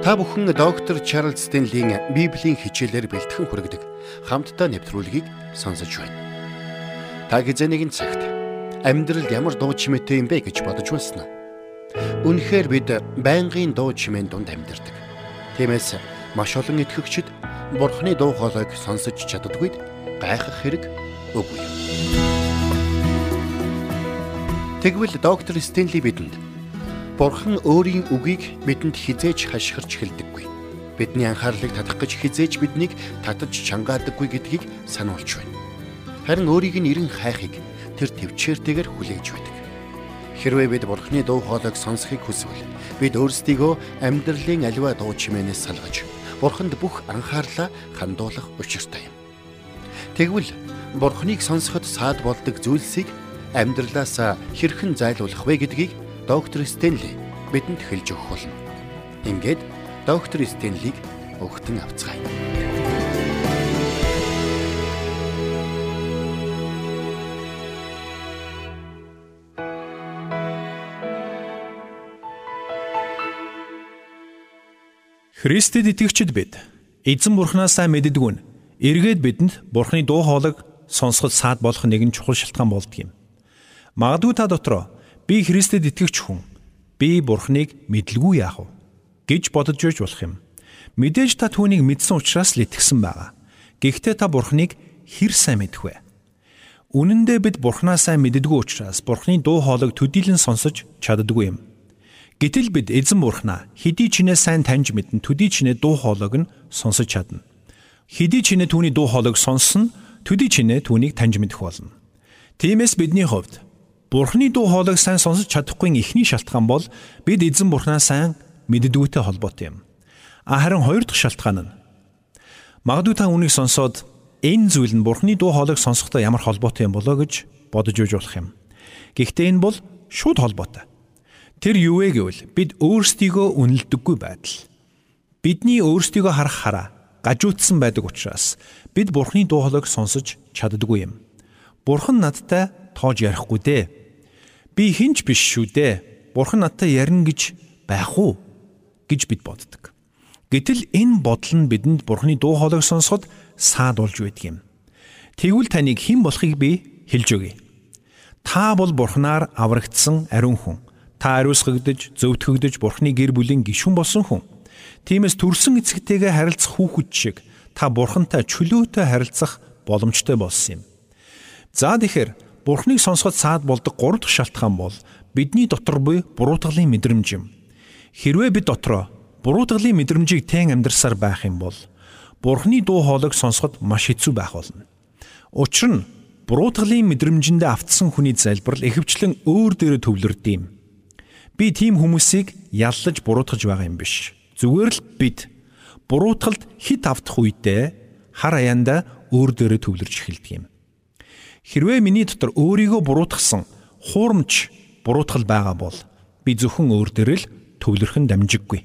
Та бүхэн доктор Чарлз Стенлийн Библийн хичээлээр бэлтгэн хүргэдэг хамтдаа нэвтрүүлгийг сонсож байна. Та хэзээ нэгэн цагт амьдрал ямар дуу чимээтэй юм бэ гэж бодож байна. Үнэхээр бид байнгын дуу чимээн донд амьдардаг. Тиймээс маш олон итгэгчид Бурхны дуу хоолойг сонсож чаддаггүйд гайхах хэрэг үгүй. Тэгвэл доктор Стенли бидэнд Бурхан өөрийн үгийг бидэнд хизээж хашгирч хэлдэггүй. Бидний анхаарлыг татах гэж хизээж биднийг татаж чангаадаггүй гэдгийг сануулж байна. Харин өөрийг нь эрен хайхыг тэр төвчээртэйгээр хүлээж байдаг. Хэрвээ бид Бурханы дуу хоолойг сонсохыг хүсвэл бид өөрсдийгөө амьдралын аливаа дуу чимээнээс салгаж Бурханд бүх анхаарлаа хандуулах учиртай юм. Тэгвэл Бурханыг сонсоход саад болдог зүйлсийг амьдралаас хэрхэн зайлуулах вэ гэдгийг доктор Стенли бидэнд хэлж өгөх болно. Ингээд доктор Стенлиг өгтөн авцгаая. Христэд итгэгчид бид эзэн бурхнаас сайн мэддэг нь эргээд бидэнд бурхны дуу хоолойг сонсоход саад болох нэгэн чухал шалтгаан болдгийм. Магадгүй та дотроо Би Христэд итгэвч хүн. Би Бурхныг мэдлгүй яах вэ гэж бодож байж болох юм. Мэдээж та түүнийг мэдсэн учраас л итгэсэн байгаа. Гэхдээ та Бурхныг хэр сайн мэдэх вэ? Үнэн дээр бид Бурхнаа сайн мэддэггүй учраас Бурхны дуу хоолойг төдийлөн сонсож чаддаггүй юм. Гэтэл бид эзэн Бурхнаа хэдий чинээ сайн таньж мэдэн төдий чинээ дуу хоолойг нь сонсож чадна. Хэдий чинээ түүний дуу хоолойг сонссон, төдий чинээ түүнийг таньж мэдэх болно. Тиймээс бидний хувьд Бурхны дуу хоолойг сайн сонсож чадахгүй эхний шалтгаан бол бид эзэн Бурхнаа сайн мэддэггүйтэй холбоотой юм. А харин хоёр дахь шалтгаан нь магадгүй та үнийг сонсоод энэ зүйл нь Бурхны дуу хоолойг сонсохдоо ямар холбоотой юм болоо гэж бодож үйж болох юм. Гэхдээ энэ бол шууд холбоотой. Тэр юу вэ гэвэл бид өөрсдийгөө үнэлдэггүй байдал. Бидний өөрсдийгөө харах хараа гажуудсан байдаг учраас бид Бурхны дуу хоолойг сонсож чаддаггүй юм. Бурхан надтай тоож ярихгүй дээ би хинч биш шүү дээ. Бурхан надтай ярина гэж байх уу гэж бид боддог. Гэтэл энэ бодол нь бидэнд Бурханы дуу хоолойг сонсоход саад болж байдаг юм. Тэгвэл таныг хэн болохыг би хэлж өгье. Та бол Бурханаар аврагдсан ариун хүн. Та ариусгагдж, зөвтгөгдөж Бурханы гэр бүлийн гишүүн болсон хүн. Тиймээс төрсэн эцэгтэйгээ харилцах хүүхэд шиг та Бурхантай чөлөөтэй харилцах боломжтой болсон юм. За тэгэхээр Бурхныг сонсоход саад болдог гурав дахь шалтгаан бол бидний дотор буй буруутгалын мэдрэмж юм. Хэрвээ бид дотроо буруутгалын мэдрэмжийг тэн амьдрсаар байх юм бол Бурхны дуу хоолойг сонсоход маш хэцүү байх болно. Учир нь буруутгалын мэдрэмжэндээ автсан хүний залбирал ихэвчлэн өөр дээрээ төвлөрдөг юм. Би тийм хүмүүсийг яллаж буруутгаж байгаа юм биш. Зүгээр л бид буруутгалд хит автах үедээ хар аяанда өөр дээрээ төвлөрж эхэлдэг юм. Хэрвээ миний дотор өөрийгөө буруутгасан хуурамч буруутгал байгаа бол би зөвхөн өөр дээр л төвлөрөх нь дамжиггүй.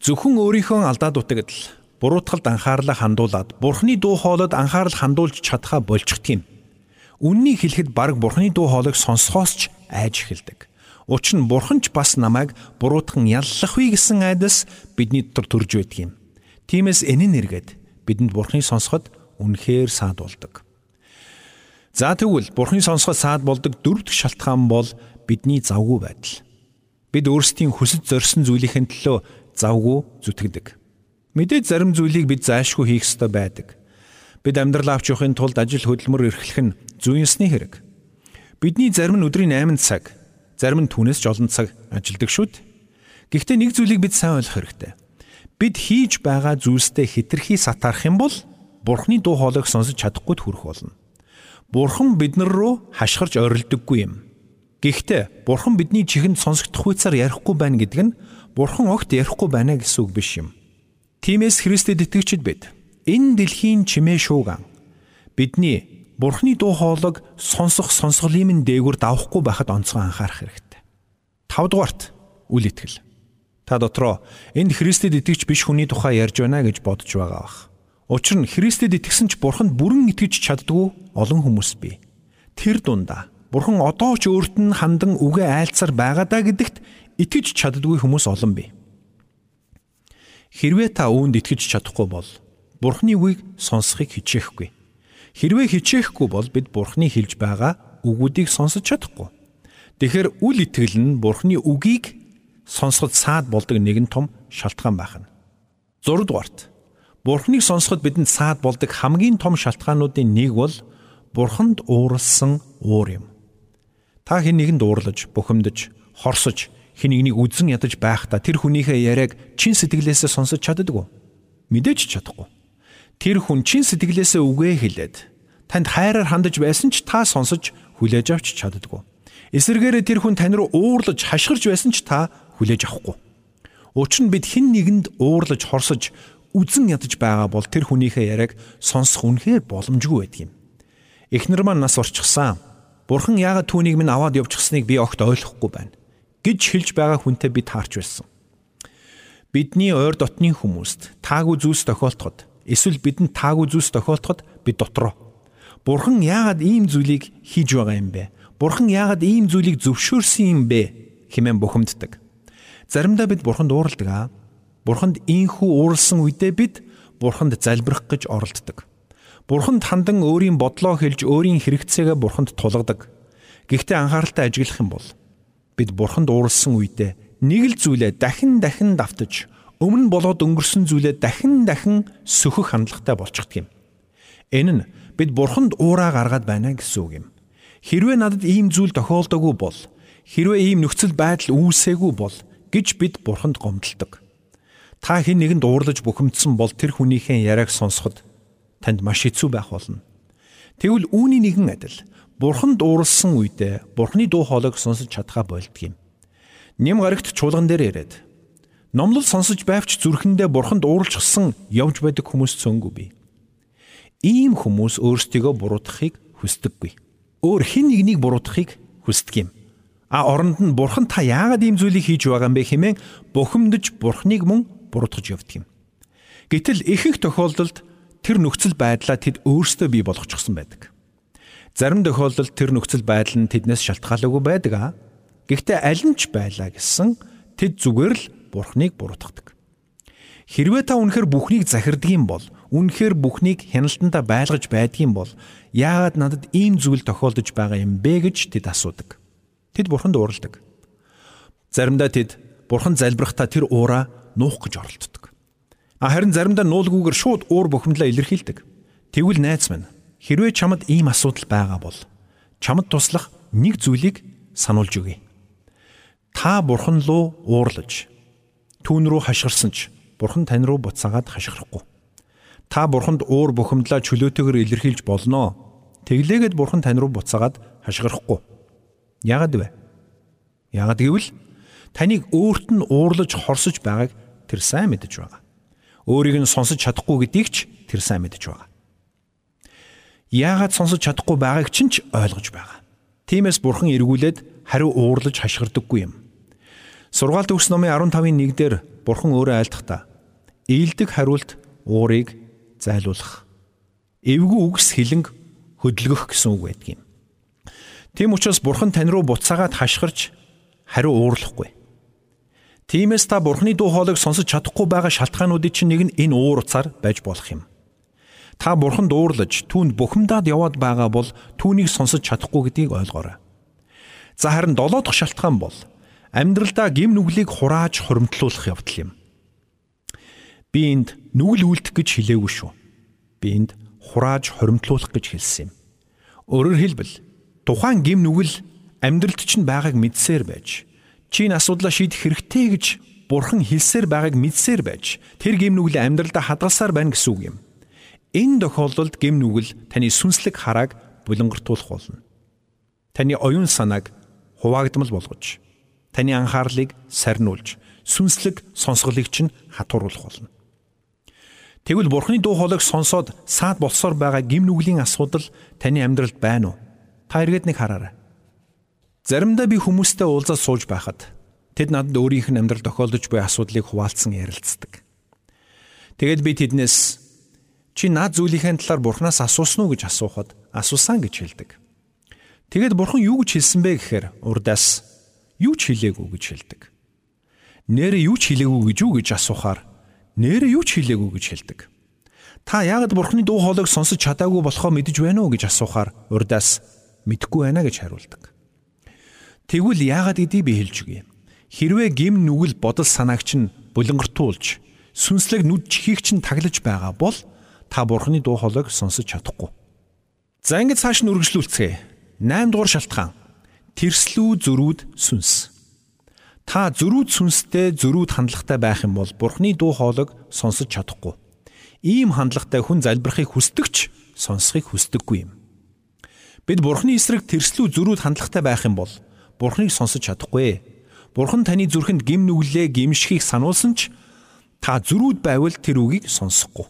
Зөвхөн өөрийнхөө алдаад утагд л буруутгалд анхаарлаа хандуулад Бурхны дуу хоолойд анхаарал хандуулж чадхаа болчихдгийм. Үннийг хэлэхэд баг Бурхны дуу хоолойг сонсохоос ч айж эхэлдэг. Учир нь Бурхан ч бас намайг буруутхан яллах вэ гэсэн айдас бидний дотор төрж байдаг юм. Тиймээс энэ нэргээд бидэнд Бурхны сонсоход үнэхээр саад болдог. За тэгвэл Бурхны сонсгол саад болдог дөрөв дэх шалтгаан бол бидний завгүй байдал. Бид өөрсдийн хүсэж зорьсон зүйлийн төлөө завгүй зүтгэдэг. Мэдээж зарим зүйлийг бид зайлшгүй хийх ёстой байдаг. Бид амьдрал авч явахын тулд ажил хөдөлмөр эрхлэх нь зүйн ёсны хэрэг. Бидний зарим нь өдрийн 8 цаг, зарим нь түүнээс ч олон цаг ажилладаг шүүд. Гэхдээ нэг зүйлийг бид сайн ойлгох хэрэгтэй. Бид хийж байгаа зүйлстэй хитрхи сатаарах юм бол Бурхны дуу хоолойг сонсож чадахгүй төрөх болно. Бурхан биднэр рүү хашгирч орилдоггүй юм. Гэхдээ Бурхан бидний чихэнд сонсогдох хуйцаар ярихгүй байна гэдэг нь Бурхан огт ярихгүй байна гэсэн үг биш юм. Тиймээс Христэд итгэгчид бид энэ дэлхийн чимээ шууган бидний Бурханы дуу хоолойг сонсох сонсголын дээгүр давхгүй байхад онцгой анхаарах хэрэгтэй. 5 дугаарт үл итгэл. Та дотроо энд Христэд итгэж биш хүний тухай ярьж байна гэж бодож байгаа бах. Учир нь Христэд итгэсэн ч Бурханд бүрэн итгэж чаддгүй олон хүмүүс бий. Тэр дундаа Бурхан одоо ч өөрт нь хандан үгээ айлцар байгаадаа гэдэгт итгэж чаддгүй хүмүүс олон бий. Хэрвээ та үүнд итгэж чадахгүй бол Бурхны үгийг сонсохыг хичээхгүй. Хэрвээ хичээхгүй бол бид Бурхны хэлж байгаа үгүүдийг сонсож чадахгүй. Тэгэхээр үл итгэл нь Бурхны үгийг сонсоход саад болдог нэгэн том шалтгаан байна. 6 дугаарт Бурхныг сонсоход бидэнд саад болдог хамгийн том шалтгаануудын нэг бол Бурханд ууралсан уур юм. Та хэн нэгэнд уурлаж, бухимдаж, хорсож, хэн нэгнийг үзэн ядаж байхдаа тэр хүнийхээ яриаг чин сэтгэлээсээ сонсож чаддаг уу? Мэдээж чадахгүй. Тэр хүн чин сэтгэлээсээ үгээ хэлээд танд хайраар хандаж байсан ч та сонсож хүлээж авч чаддаггүй. Эсвэргээрээ тэр хүн тань руу уурлаж хашгирч байсан ч та хүлээж авахгүй. Учир нь бид хэн нэгэнд уурлаж хорсож үзэн ядаж байгаа бол тэр хүнийхээ яриаг сонсох үнэхээр боломжгүй байдаг юм. Эхнэр маань нас орчихсан. Бурхан яагаад түүнийг минь аваад явчихсныг би огт ойлгохгүй байна гэж хэлж байгаа хүнтэй би таарч байсан. Бидний ойр дотны хүмүүст таагүй зүйлс тохиолдоход Эсвэл бидэнд таагүй зүйлс тохиолдоход бид дотроо Бурхан яагаад ийм зүйлийг хийж байгаа юм бэ? Бурхан яагаад ийм зүйлийг зөвшөөрсөн юм бэ? хэмээн бухимддаг. Заримдаа бид Бурханд уурладаг аа. Бурханд ийхүү ууралсан үедээ бид Бурханд залбирах гэж оролддог. Бурханд хандан өөрийн бодлоо хэлж өөрийн хэрэгцээгээ Бурханд тулгадаг. Гэхдээ анхааралтай ажиглах юм бол бид Бурханд ууралсан үедээ нэг л зүйлээ дахин дахин давтаж өмнө болоод өнгөрсөн зүйлээ дахин дахин сөхөх хандлагатай болчихдөг юм. Энэ нь бид бурханд уураа гаргаад байна гэсэн үг юм. Хэрвээ надад ийм зүйл тохиолдоогүй бол хэрвээ ийм нөхцөл байдал үүсээгүй бол гэж бид бурханд гомдолдог. Та хэн нэгэнд уурлаж бухимдсан бол тэр хүнийхээ яриаг сонсоход танд маш хэцүү байх болно. Тэгвэл үүний нэгэн адил бурханд ууралсан үедээ бурхны дуу хоолойг сонсож чадхаа болдго юм. Нэм гарагт чуулган дээр ирээд Номлол сонсож байвч зүрхэндээ бурханд ууралчихсан явж байдаг хүмүүс цөөнгүй би. Ийм хүмүүс өөрсдийгөө буруутгахыг хүсдэггүй. Өөр хэн нэгнийг буруутгахыг хүсдэг юм. А оронд нь бурхан та яагаад ийм зүйлийг хийж байгаа юм бэ хэмээн бухимдаж бурхныг мөн буруутгаж явдаг юм. Гэтэл ихэнх тохиолдолд тэр нөхцөл байдлаа тэд өөрсдөө бий болгочихсон байдаг. Зарим тохиолдолд тэр нөхцөл байдал нь тэднээс шалтгаалаагүй байдаг а. Гэхдээ аль нь ч байлаа гэсэн тэд зүгээр л Бурхныг буруутгадаг. Хэрвээ та үнэхээр бүхнийг захирдаг юм бол, үнэхээр бүхнийг хяналтандаа байлгаж байдаг юм бол яагаад надад ийм зүйл тохиолдож байгаа юм бэ гэж тэд асуудаг. Тэд Бурханд уурладаг. Заримдаа тэд Бурхан залбирахдаа тэр уураа нуух гэж оролддог. А харин заримдаа нуулгүйгээр шууд уур бухимдлаа илэрхийлдэг. Тэгвэл найз минь хэрвээ чамд ийм асуудал байгаа бол чамд туслах нэг зүйлийг сануулж өгье. Та Бурхан руу уурлаж Түүн рүү хашгирсан ч Бурхан тань руу буцаагаад хашгирахгүй. Та Бурханд уур бухимдлаа чөлөөтэйгээр илэрхийлж болноо. Тэглээгээд Бурхан тань руу буцаагаад хашгирахгүй. Яагад вэ? Яагад гэвэл таныг өөрт нь уурлаж хорсож байгааг тэр сайн мэдэж байгаа. Өөрийг нь сонсож чадахгүй гэдгийг ч тэр сайн мэдэж байгаа. Яагаад сонсож чадахгүй байгааг ч ч ойлгож байгаа. Тиймээс Бурхан эргүүлээд хариу уурлаж хашгирдаггүй юм. Сургаалт өгс номын 15-ын 1 дээр Бурхан өөрөө айлдахдаа ээлдэг хариулт уурыг зайлуулах. Эвгүй үгс хилэнг хөдөлгөх гэсэн үг байдаг юм. Тийм учраас Бурхан тань руу буцаагаад хашгирч хариу уурлахгүй. Тиймээс та Бурханы дуу хоолойг сонсож чадахгүй байгаа шалтгаануудын чинь нэг нь энэ уур уцаар байж болох юм. Та Бурханд уурлаж түүнд бухимдаад яваад байгаа бол түүнийг сонсож чадахгүй гэдгийг ойлгоорой. За харин долоо дахь шалтгаан бол амьдралдаа гим нүглийг хурааж хуримтлуулах явдал юм. Би энд нүгэл үлдэх гэж хэлээгүй шүү. Би энд хурааж хуримтлуулах гэж хэлсэн юм. Өөрөөр хэлбэл тухайн гим нүгэл амьдралд чинь байгааг мэдсээр байж чи энэ асуудлаа шийдэх хэрэгтэй гэж бурхан хэлсээр байгааг мэдсээр байж тэр гим нүглээ амьдралдаа хадгалсаар байна гэсэн үг юм. Энэ тохиолдолд гим нүгэл таны сүнслэг харааг булангартуулах болно. Таны оюун санааг хуваагдмал болгож таны анхаарлыг сарниулж сүнслэг сонсголыг чинь хатууруулах болно. Тэгвэл Бурхны дуу хоолойг сонсоод саад болсоор байгаа гим нүглийн асуудал таны амьдралд байна уу? Та эргээд нэг хараарай. Заримдаа би хүмүүстэй уулзаад сууж байхад тэд надад өөрийнх нь амьдрал тохиолдож буй асуудлыг хуваалцсан ярилцдаг. Тэгэд би тэднээс чи наад зүйлийнхээ талаар Бурханаас асуусан уу гэж асуухад асуусан гэж хэлдэг. Тэгэд Бурхан юу гэж хэлсэн бэ гэхээр урдаас юу ч хэлээгүй гэж хэлдэг. Нэрээ юу ч хэлээгүй гэж юу гэж асуухаар нэрээ юу ч хэлээгүй гэж хэлдэг. Та яагаад Бурхны дуу хоолойг сонсож чадаагүй болохоо мэдэж байна уу гэж асуухаар урдаас мэдгүй байна гэж хариулдаг. Тэгвэл яагаад гэдгийг би хэлж өгье. Хэрвээ гим нүгэл бодол санаагч нь булангартуулж сүнслэг нүд чихийг чинь таглаж байгаа бол та Бурхны дуу хоолойг сонсож чадахгүй. За ингэж цааш нь үргэлжлүүлцгээе. 8 дугаар шалтгаан. Тэрслүү зөрүүд сүнс. Та зөрүүд сүнстэй зөрүүд хандлагатай байх юм бол Бурхны дуу хоолойг сонсож чадахгүй. Ийм хандлагатай хүн залбирахыг хүсдэгч сонсохыг хүсдэггүй юм. Бид Бурхны эсрэг тэрслүү зөрүүд хандлагатай байх юм бол Бурхныг сонсож чадахгүй. Бурхан таны зүрхэнд гим нүглээ гимшихийг сануулсан ч та зөрүүд байвал тэр үгийг сонсохгүй.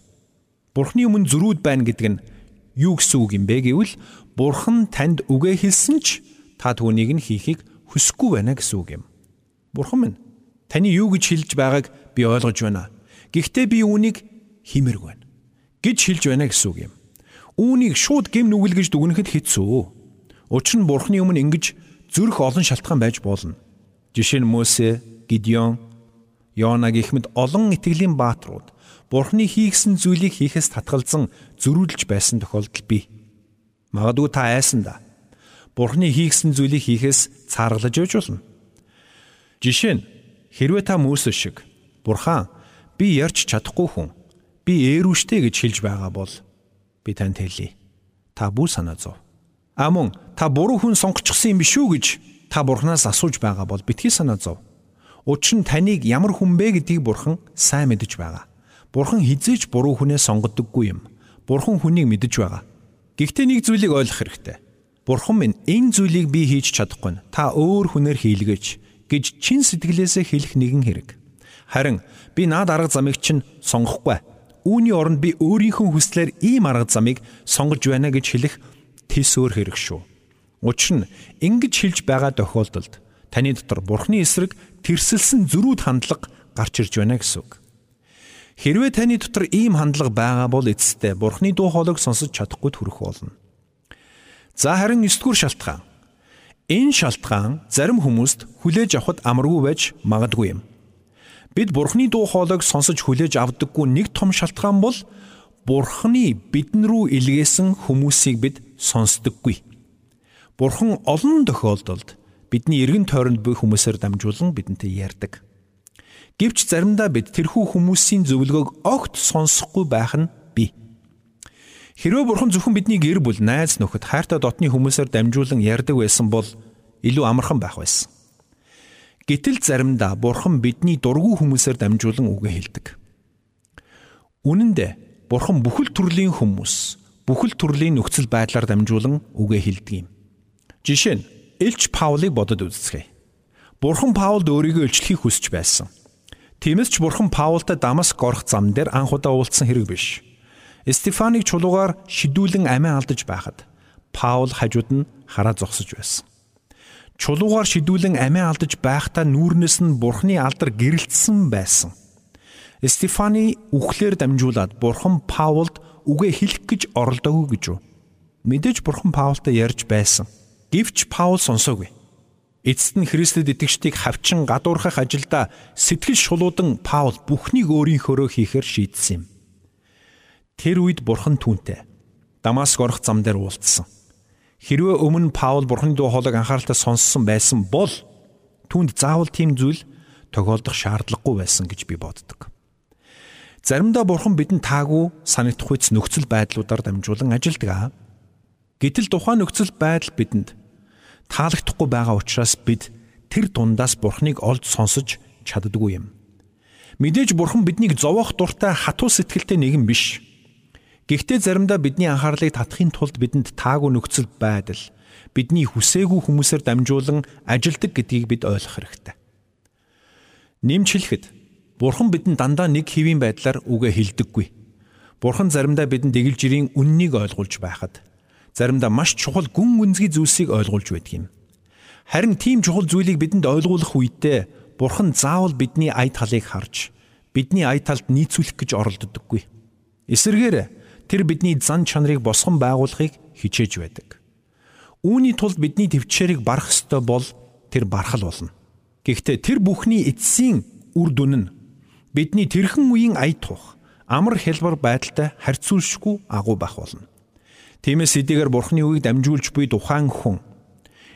Бурхны өмнө зөрүүд байна гэдэг нь юу гэсэн үг юм бэ гэвэл Бурхан танд үгээ хэлсэн ч та түүнийг нь хийхийг хүсэхгүй байна гэсэн үг юм. Бурхан минь таны юу гэж хэлж байгааг би ойлгож байна. Гэхдээ би үүнийг хиймэрг байна гэж хэлж байна гэсэн үг юм. Үүнийг шууд гим нүгэл гэж дүгнэхэд хэцүү. Учир нь Бурханы өмнө ингэж зүрх олон шалтгаан байж болно. Жишээ нь Мосе, Гидеон, Йона гихмэд олон итгэлийн бааtruуд Бурханы хийгсэн зүйлийг хийхээс татгалзан зөрүүлж байсан тохиолдол бий. Магадгүй та айсан да. Бурханы хийгсэн зүйлийг хийхээс цааргалж явж болно. Жишээ нь хэрвээ та Мөсө шиг Бурхан би ярьж чадахгүй хүн би ээрүүштэй гэж хэлж байгаа бол би танд хэлье. Та бүр санаа зов. А мөн та буруу хүн сонгочихсон юм биш үү гэж та Бурханаас асууж байгаа бол битгий санаа зов. Учир нь таныг ямар хүн бэ гэдгийг Бурхан сайн мэдэж байгаа. Бурхан хизээч буруу хүнээ сонгодоггүй юм. Бурхан хүнийг мэдэж байгаа. Гэхдээ нэг зүйлийг ойлгох хэрэгтэй. Бурхан минь энэ зүйлийг би хийж чадахгүй. Та өөр хүнээр хийлгэж гэж чин сэтгэлээсээ хэлэх нэгэн хэрэг. Харин би наад арга замыг чинь сонгохгүй. Үүний оронд би өөрийнхөө хүслээр ийм арга замыг сонгож байна гэж хэлэх тис өөр хэрэг шүү. Учир нь ингэж хэлж байгаа тохиолдолд таны дотор Бурхны эсрэг тэрсэлсэн зөрүүд хандлага гарч ирж байна гэсэн үг. Хэрвээ таны дотор ийм хандлага байгаа бол эцэстээ Бурхны дуу хоолойг сонсож чадахгүй төрөх болно. За харин 9 дугаар шалтгаан Энэ шалтгаан зарим хүмүүст хүлээж авахд амаргүй байж магадгүй юм. Бид Бурхны дуу хоолойг сонсож хүлээж авдаггүй нэг том шалтгаан бол Бурхны бидэн рүү илгээсэн хүмүүсийг бид сонсдоггүй. Бурхан олон тохиолдолд бидний эргэн тойронд буй хүмүүсээр дамжуулан бидэнтэй ярьдаг. Гэвч заримдаа бид тэрхүү хүмүүсийн зөвлөгөөг огт сонсохгүй байх нь бий. Хэрвээ бурхан зөвхөн бидний гэр бүл, найз нөхөд, хайртай дотны хүмүүсээр дамжуулан ярьдаг байсан бол илүү амархан байх байсан. Гэтэл заримдаа бурхан бидний дургүй хүмүүсээр дамжуулан үгээ хэлдэг. Үнэн дээр бурхан бүхэл төрлийн хүмүүс, бүхэл төрлийн нөхцөл байдлаар дамжуулан үгээ хэлдэг юм. Жишээ нь Элч Паулыг бодод үзцгээе. Бурхан Паулд өөрийгөө илчлэхийг хүсэж байсан. Тиймээс ч бурхан Паултай Дамаск орох зам дээр анх удаа уулзсан хэрэг биш. Стефаныг чулуугаар шидүүлэн амиа алдаж байхад Паул хажууд нь хараа зогсож байсан. Чулуугаар шидүүлэн амиа алдаж байхдаа нүүрнээс нь Бурхны алдар гэрэлтсэн байсан. Стефаны үхлээр дамжуулаад Бурхан Паулд үгээ хэлэх гэж оролдоогүй гэж үү? Мэдээж Бурхан Паултай ярьж байсан. Гэвч Паул сонсоогүй. Эцэст нь Христэд итгэжтийг хавчин гадуурхах ажилдаа сэтгэл шулуудан Паул бүхнийг өөрийнхөөрөө хийхээр шийдсэн юм. Тэр үед бурхан түүнтэй Дамаск орох зам дээр уулзсан. Хэрвээ өмнө Паул бурханы дуу хоолойг анхааралтай сонссон байсан бол түүнд заавал тийм зүйл тохиолдох шаардлагагүй байсан гэж би боддог. Заримдаа бурхан бидэнд таагүй санагдах үйс нөхцөл байдлуудаар дамжуулан ажилдаг. Гэтэл тухайн нөхцөл байдал бидэнд таалагдахгүй байгаа учраас бид тэр дундаас бурханыг олж сонсож чаддаггүй юм. Мэдээж бурхан биднийг зовоох дуртай хатуу сэтгэлтэй нэгэн биш. Гэхдээ заримдаа бидний анхаарлыг татахын тулд бидэнд таагүй нөхцөл байдал бидний хүсээгүй хүмүүсээр дамжуулан ажилдаг гэдгийг бид ойлгох хэрэгтэй. Нэмж хэлэхэд Бурхан бидэнд дандаа нэг хэвийн байдлаар үгээ хэлдэггүй. Бурхан заримдаа бидэнд эгэл жирийн үннийг ойлгуулж байхад заримдаа маш чухал гүн гүнзгий зүйлсийг ойлгуулж байдаг юм. Харин тийм чухал зүйлийг бидэнд ойлгуулах үедээ Бурхан заавал бидний ая талыг харж бидний ая талд нийцүүлэх гэж оролддоггүй. Эсвэргээр тэр бидний зан чанарыг босгон байгуулахыг хичээж байдаг. Үүний тулд бидний төвчээрийг барах ёстой бол тэр бархал болно. Гэхдээ тэр бүхний эцсийн үр дүн нь Бидний тэрхэн үеийн ая тух амар хэлбэр байдалтай харьцуулшгүй агуу байх болно. Тиймээс эдгээр бурхны үгийг дамжуулж буй тухайн хүн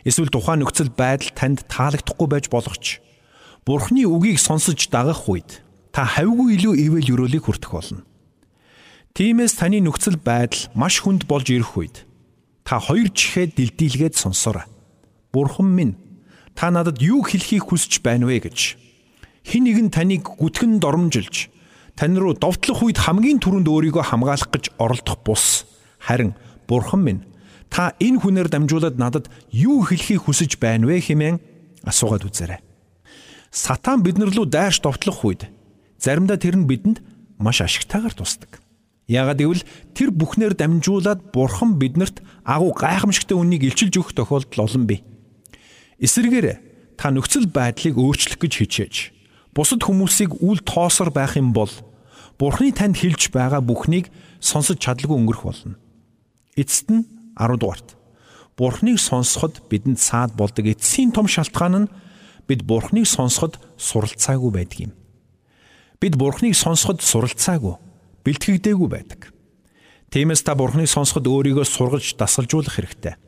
эсвэл тухайн нөхцөл байдал танд таалагдахгүй байж болох ч бурхны үгийг сонсож дагах үед та хавьгүй илүү ивэл өрөөлийг хүртэх болно. Тиймээс таны нөхцөл байдал маш хүнд болж ирэх үед та хоёр чихээ дэлдийлгээд сонсоорой. Бурхан минь та надад юу хэлхийг хүсэж байна вэ гэж хин нэг нь таныг гүтгэн доромжилж тань руу довтлох үед хамгийн түрүүнд өөрийгөө хамгаалах гэж оролдох бус. Харин Бурхан минь та энэ хүнээр дамжуулаад надад юу хэлхийг хүсэж байна вэ хэмээн асуугаад үзээрэй. Сатан биднэр лүү дайрч довтлох үед заримдаа тэр нь бидэнд маш ашигтайгаар тусдаг. Яагаад гэвэл тэр бүхнээр дамжуулаад Бурхан биднэрт агуу гайхамшигтай үнийг илчилж өгөх тохиолдол олон бий. Эсвэргээр та нөхцөл байдлыг өөрчлөх гэж хичээж бусад хүмүүсийг үл тоосор байх юм бол Бурхны танд хэлж байгаа бүхнийг сонсож чадлагүй өнгөрөх болно. Эцэст нь 10 дугаарт Бурхныг сонсоход бидэнд саад болдог эцсийн том шалтгаан нь бид Бурхныг сонсоход суралцаагүй байдаг юм. Бид Бурхныг сонсоход суралцаагүй, бэлтгэгдээгүй байдаг. Тиймээс та Бурхныг сонсоход өөрийгөө сургаж дасгалжуулах хэрэгтэй.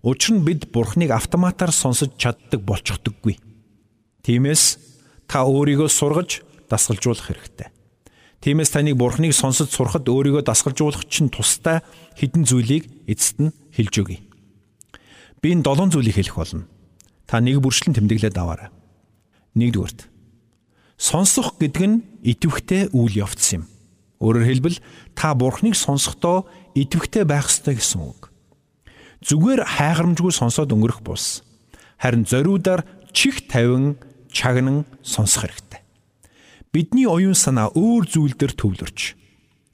Учир нь бид Бурхныг автоматар сонсож чаддаг болчихдоггүй. Тиймээс та өөрийгөө сургаж дасгалжуулах хэрэгтэй. Тиймээс таныг Бурхныг сонсож сурахад өөрийгөө дасгалжуулах чинь тустай хідэн зүйлийг эцэст нь хэлж өгье. Би энэ долоон зүйлийг хэлэх болно. Та нэг бүрчлэн тэмдэглээд аваарай. Нэгдүгürt. Сонсох гэдэг нь итвэхтэй үйл явц юм. Өөрөөр хэлбэл та Бурхныг сонсохдоо итвэхтэй байх ёстой гэсэн үг. Зүгээр хайхрамжгүй сонсоод өнгөрөх бус. Харин зориудаар чих тавин чагнан сонсох хэрэгтэй. Бидний оюун санаа өөр зүйл дээр төвлөрч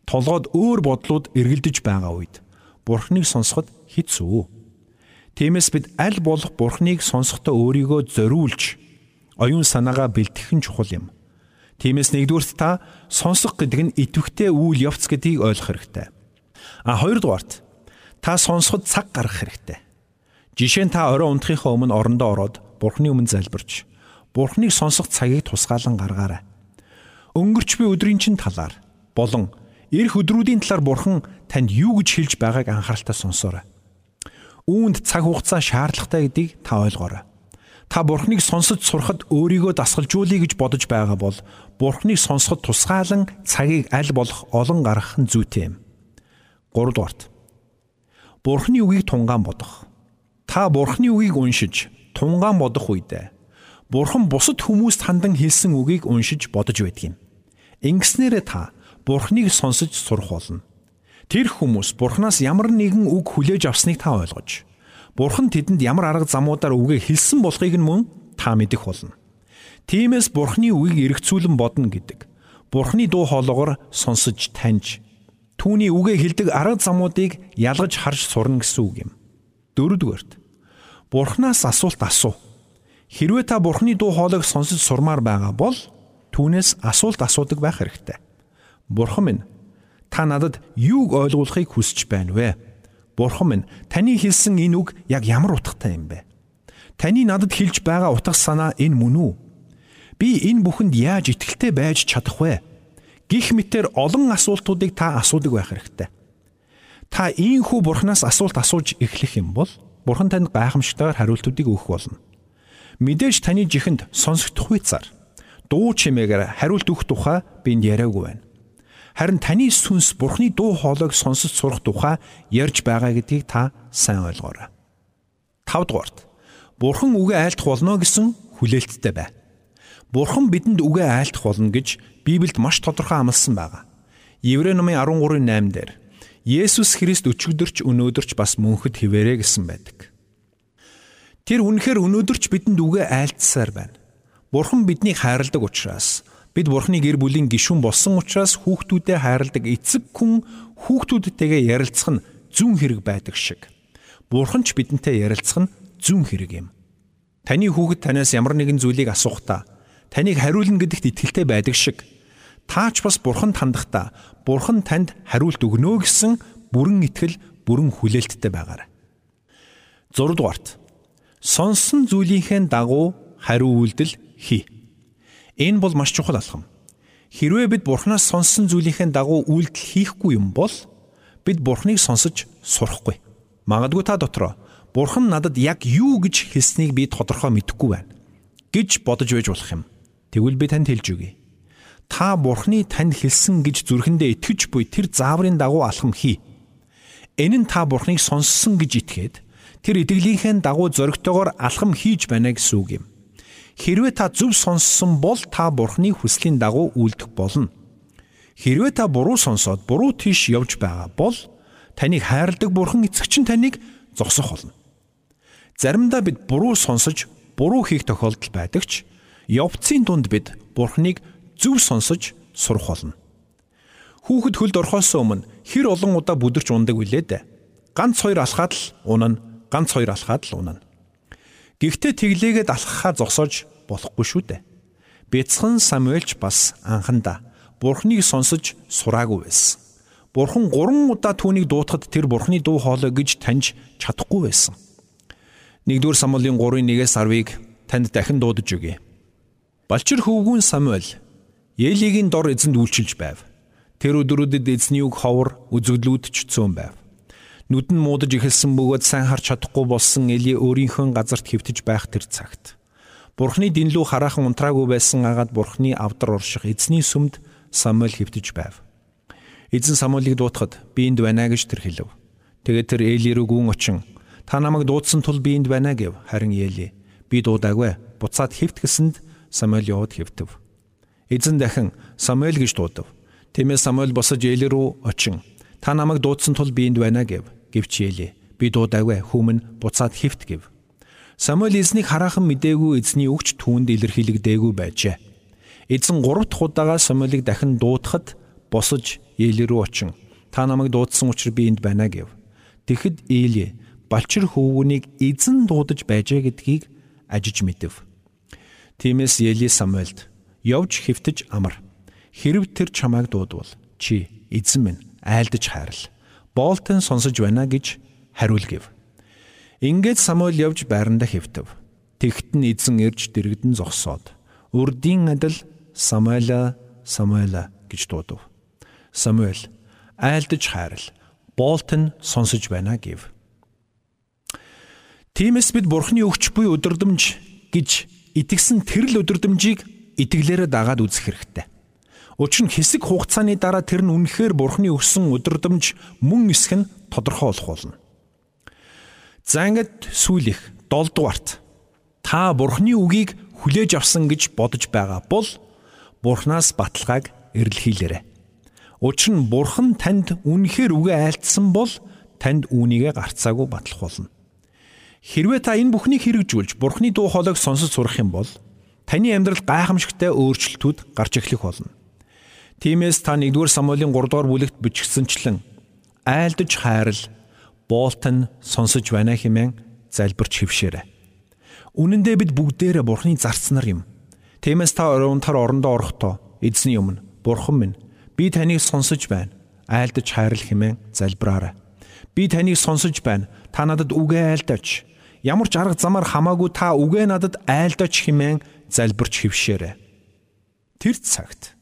толгойд өөр бодлууд эргэлдэж байгаа үед Бурхныг сонсоход хэцүү. Тиймээс бид аль болох Бурхныг сонсохдоо өөрийгөө зориулж оюун санаагаа бэлтгэх нь чухал юм. Тиймээс нэгдүгürt та сонсох гэдэг нь итвэхтэй үйл явц гэдгийг ойлгох хэрэгтэй. А хоёрдугаарт та сонсоход цаг гаргах хэрэгтэй. Жишээ нь та орой унтахынхаа өмнө орондоо ороод Бурхны өмнө залбирч Бурхныг сонсох цагийг тусгаалan гаргаарай. Өнгөрч буй өдрийн чин талаар болон эх өдрүүдийн талаар Бурхан танд юу гэж хэлж байгааг анхааралтай сонсоорой. Үүнд цаг хугацаа шаардлагатай гэдгийг та ойлгоорой. Та Бурхныг сонсож сурахад өөрийгөө дасгалжуулъя гэж бодож байгаа бол Бурхныг сонсоход тусгаалan цагийг аль болох олон гаргах нь зүйтэй юм. 3 дугаарт. Бурхны үгийг тунгаан бодох. Та Бурхны үгийг уншиж тунгаан бодох үедээ Бурхан бусад хүмүүст хандан хэлсэн үгийг уншиж бодож байдаг юм. Ингэснээрээ та Бурханыг сонсож сурах болно. Тэр хүмүүс Бурханаас ямар нэгэн үг хүлээж авсныг та ойлгож, Бурхан тэдэнд ямар арга замуудаар үгээ хэлсэн болохыг нь мөн та мэдэх болно. Тиймээс Бурханы үгийг эргцүүлэн бодно гэдэг. Бурханы дуу хоолойгоор сонсож таньж түүний үгээ хэлдэг арга замуудыг ялгаж харж сурна гэсэн үг юм. Дөрөвдүгээрт Бурханаас асуулт асуу. Хэрвээ та Бурхны дуу хоолойг сонсож сурмаар байгаа бол түүнээс асуулт асуудаг байх хэрэгтэй. Бурхан минь та надад юуг ойлгуулахыг хүсэж байна вэ? Бурхан минь таны хэлсэн энэ үг яг ямар утгатай юм бэ? Таны надад хэлж байгаа утга санаа энэ мөн үү? Би энэ бүхэнд яаж итгэлтэй байж чадах вэ? Гих мэтэр олон асуултуудыг та асуудаг байх хэрэгтэй. Та ийхүү бурхнаас асуулт асууж эхлэх юм бол бурхан танд гайхамшигтайгаар хариултуудыг өгөх болно. Мэдээж таны жихэнд сонсогдох үецар дуу чимээгээр хариулт өгөх тухай бинд яриаггүй байна. Харин таны сүнс Бурхны дуу хоолойг сонсож сурах тухай ярьж байгаа гэдгийг та сайн ойлгоорой. 5 дугаарт Бурхан үгээ айлтах болно гэсэн хүлээлттэй бай. Бурхан бидэнд үгээ айлтах болно гэж Библиэд маш тодорхой амласан байгаа. Еврей номын 13:8 дээр Есүс Христ өчигдөрч өнөөдөрч бас мөнхөд хിവэрэ гэсэн байдаг. Тэр үнэхээр өнөөдөрч бидэнд үгээ айлтсаар байна. Бурхан биднийг хайрладаг учраас бид Бурханы гэр бүлийн гишүүн болсон учраас хүүхдүүдэд хайрладаг эцэг хүн хүүхдүүдтэйгээ ярилцах нь зүүн хэрэг байдаг шиг. Бурхан ч бидэнтэй ярилцах нь зүүн хэрэг юм. Таны хүүхэд танаас ямар нэгэн зүйлийг асуухдаа таныг хариулна гэдэгт итгэлтэй байдаг шиг таач бас Бурханд хандахдаа Бурхан танд хариулт өгнө гэсэн бүрэн итгэл, бүрэн хүлээлттэй байгаарай. 6 дугаарт сонсон зүйлийнхээ дагуу хариу үйлдэл хий. Энэ бол маш чухал алхам. Хэрвээ бид Бурханаас сонссон зүйлийнхээ дагуу үйлдэл хийхгүй юм бол бид Бурханыг сонсож сурахгүй. Магадгүй та дотроо Бурхан надад яг юу гэж хэлснийг би тодорхой мэдэхгүй байна гэж бодож байж болох юм. Тэгвэл би танд хэлж өгье. Та Бурханы танд хэлсэн гэж зүрхэндээ итгэж буй тэр зааврын дагуу алхам хий. Энэ нь та Бурханыг сонссон гэж итгээд тэр итгэлийнхээ дагуу зоригтойгоор алхам хийж байна гэсэн үг юм. Хэрвээ та зөв сонссон бол та Бурханы хүслийн дагуу үйлдэх болно. Хэрвээ та буруу сонсоод буруу тийш явж байгаа бол таныг хайрладаг Бурхан эцэгч нь таныг зогсох болно. Заримдаа бид буруу сонсож буруу хийх тохиолдол байдаг ч явцын дунд бид Бурханыг зөв сонсож сурах болно. Хүүхэд хөлд орхоос өмнө хэр олон удаа бүдэрч ундаг вүлээ дээ. Ганц хоёр алхаад л унана, ганц хоёр алхаад л унана. Гэхдээ тэглээгээд алхахаа зогсоож болохгүй шүү дээ. Бяцхан Самуэльч бас анхандаа Бурхныг сонсож сураагүй байсан. Бурхан 3 удаа түүнийг дуутахад тэр Бурхны дуу хоолой гэж таньж чадахгүй байсан. 1-р Самуэлийн 3-1-ээс 10-ыг танд дахин дуудаж өгье. Балчир хөвгүүн Самуэль Елигийн дор эзэнд үйлчилж байв. Тэр өдрүүдэд эзний үг ховор үзэгдлүүдч цөөн байв. Нүд нь муудаж эхэлсэн бөгөөд сайн харж чадахгүй болсон Эли өөрийнхөө газарт хөвтөж байх тэр цагт Бурхны дэнлүү хараахан унтраагүй байсан агаад Бурхны авдар орших эзний сүмд Самуэль хөвтөж байв. Эзэн Самуэлийг дуутахад би энд байна гэж тэр хэлв. Тэгээд тэр Эли рүү гүн очин та намайг дуудсан тул би энд байна гэв. Харин Эли би дуудаагүй. Буцаад хөвт гэсэнд Самуэль яваад хөвтөв. Эзэн дахин Самуэль гэж дуудав. Тиймээс Самуэль босож Эли рүү очин та намайг дуудсан тул би энд байна гэв гэвчээлээ. Би дуудаагүй хүмүн буцаад хөвт гэв. Самуэль эзнийг хараахан мдээгүй эзний өгч түүнд илэрхийлэгдээгүй байжээ. Эзэн 3 дахь удаага Самуэлийг дахин дуудахад босож Эли рүү очин та намайг дуудсан учраас би энд байна гэв. Тэгэхэд Эли балчир хөвгүнийг эзэн дуудаж байжээ гэдгийг ажиж мэдэв. Тиймээс Эли Самуэлд явж хөвтөж амар. Хэрв тэр чамайг дуудвал чи эзэн минь айлдаж хайрал боолтон сонсож байна гэж хариулгив. Ингээд Самуэль явж байранда хэвтэв. Тэгт нь эзэн ирж дэрэгдэн зогсоод үрдийн адил Самуэла Самуэла гэж дуудав. Самуэль айлдаж хайрал боолтон сонсож байна гэв. Тиймээс бид Бурхны өгч буй өдөрдмж гэж итгэсэн тэрл өдөрдмжийг итгэлээрээ дагаад үзэх хэрэгтэй. Учир нь хэсэг хугацааны дараа тэр нь үнэхээр бурхны өгсөн өдөрдөмж мөн эсэх нь тодорхой болох болно. За ингээд сүүлих 7 дугаарт та бурхны үгийг хүлээж авсан гэж бодож байгаа бол бурхнаас баталгааг эрэлхийлээрэй. Учир нь бурхан танд үнэхээр үгээ айлтсан бол танд үүнийгээ гарцаагүй батлах болно. Хэрвээ та энэ бүхнийг хэрэгжүүлж бурхны дуу хоолойг сонсож сурах юм бол таны амьдрал гайхамшигтай өөрчлөлтүүд гарч эхлэх болно. Тиймээс та 1-р Самуэлийн 3-р бүлэгт бичгсэнчлэн айлдаж хайрал боолтон сонсож байна хэмээн залбирч хөвшөөрэй. Үнэн дээр бид бүгдээрээ Бурхны зарцнаар юм. Тиймээс та өрөөнтөр орондоо орохдоо эзний өмнө Бурхан минь би таныг сонсож байна. Айлдаж хайрал хэмээн залбираарай. Би таныг сонсож байна. Та надад үгээ айлдаач. Ямар ч арга замаар хамаагүй та үгээ надад айлдаач хэмээн залбирч хөвшөөрэй. Тэр цагт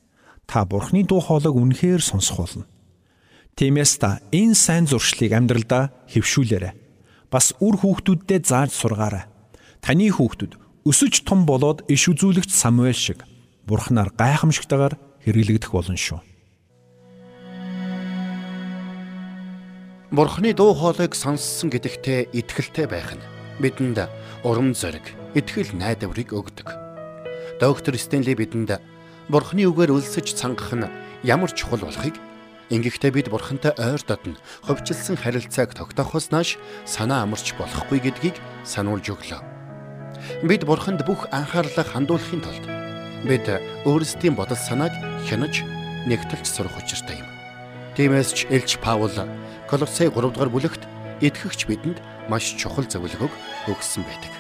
та Бурхны дуу хоолойг үнэхээр сонсох болно. Тиймээс та энэ сайн зуршлыг амьдралдаа хэвшүүлээрэй. Бас үр хүүхдүүддээ зааж сургаарай. Таны хүүхдүүд өсөж том болоод иш үзүүлэгч Самуэль шиг Бурхнаар гайхамшигтайгаар хэрэглэгдэх болно шүү. Бурхны дуу хоолойг сонссон гэдэгтээ итгэлтэй байх нь бидэнд урам зориг, итгэл найдварыг өгдөг. Доктор Стенли бидэнд Бурхны үгээр өлсөж цангах нь ямар чухал болохыг Ингэхдээ бид Бурхантай ойр дотн ховчлсон харилцааг тогтоохоос нааш санаа амарч болохгүй гэдгийг сануулж өглөө. Бид Бурханд бүх анхаарлаа хандуулахын тулд бид өөрсдийн бодол санааг хянаж нэгтэлж сурах учиртай юм. Тиймээс ч Элч Паул Колосей 3 дугаар бүлэгт итгэгч бидэнд маш чухал зөвлөгөөг өгсөн байдаг.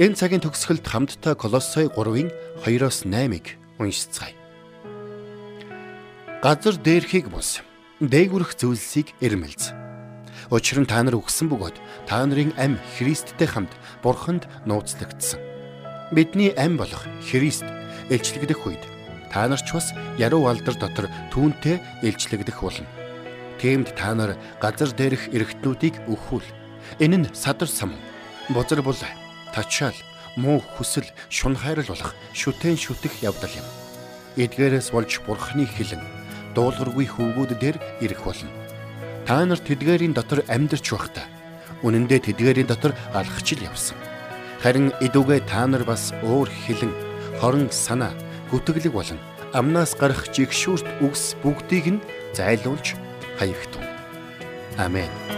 Энэ цагийн төгсгөлд хамтдаа Колосей 3-ын 2-оос 8-ыг уншицгаая. Газар дээрхийг бус дээгүрх зүйлсийг эрмэлз. Учир нь та нар өгсөн бөгөөд та нарын ам Христтэй хамт Бурханд нууцлагдсан. Бидний ам болох Христ элчлэгдэх үед та нар ч бас яруу алдар дотор түүнтэй илчлэгдэх болно. Тиймд та нар газар дээрх эргэтнүүдийг өхвөл. Энэ нь садар сам. Бозар бол тачаал, муу хүсэл, шун хайрал болох шүтэн шүтэх явдал юм. Эдгээрээс болж бурхны хилэн дуулуургүй хөвгүүд дээр ирэх болно. Та нар тэдгээрийн дотор амьдарч байхдаа үнэн дээр тэдгээрийн дотор алхачил явсан. Харин идүүгээ та нар бас өөр хилэн хорон санаа гүтгэлэг болон амнаас гарах жигшүүрт үгс бүгдийг нь зайлуулж хаягтун. Амен.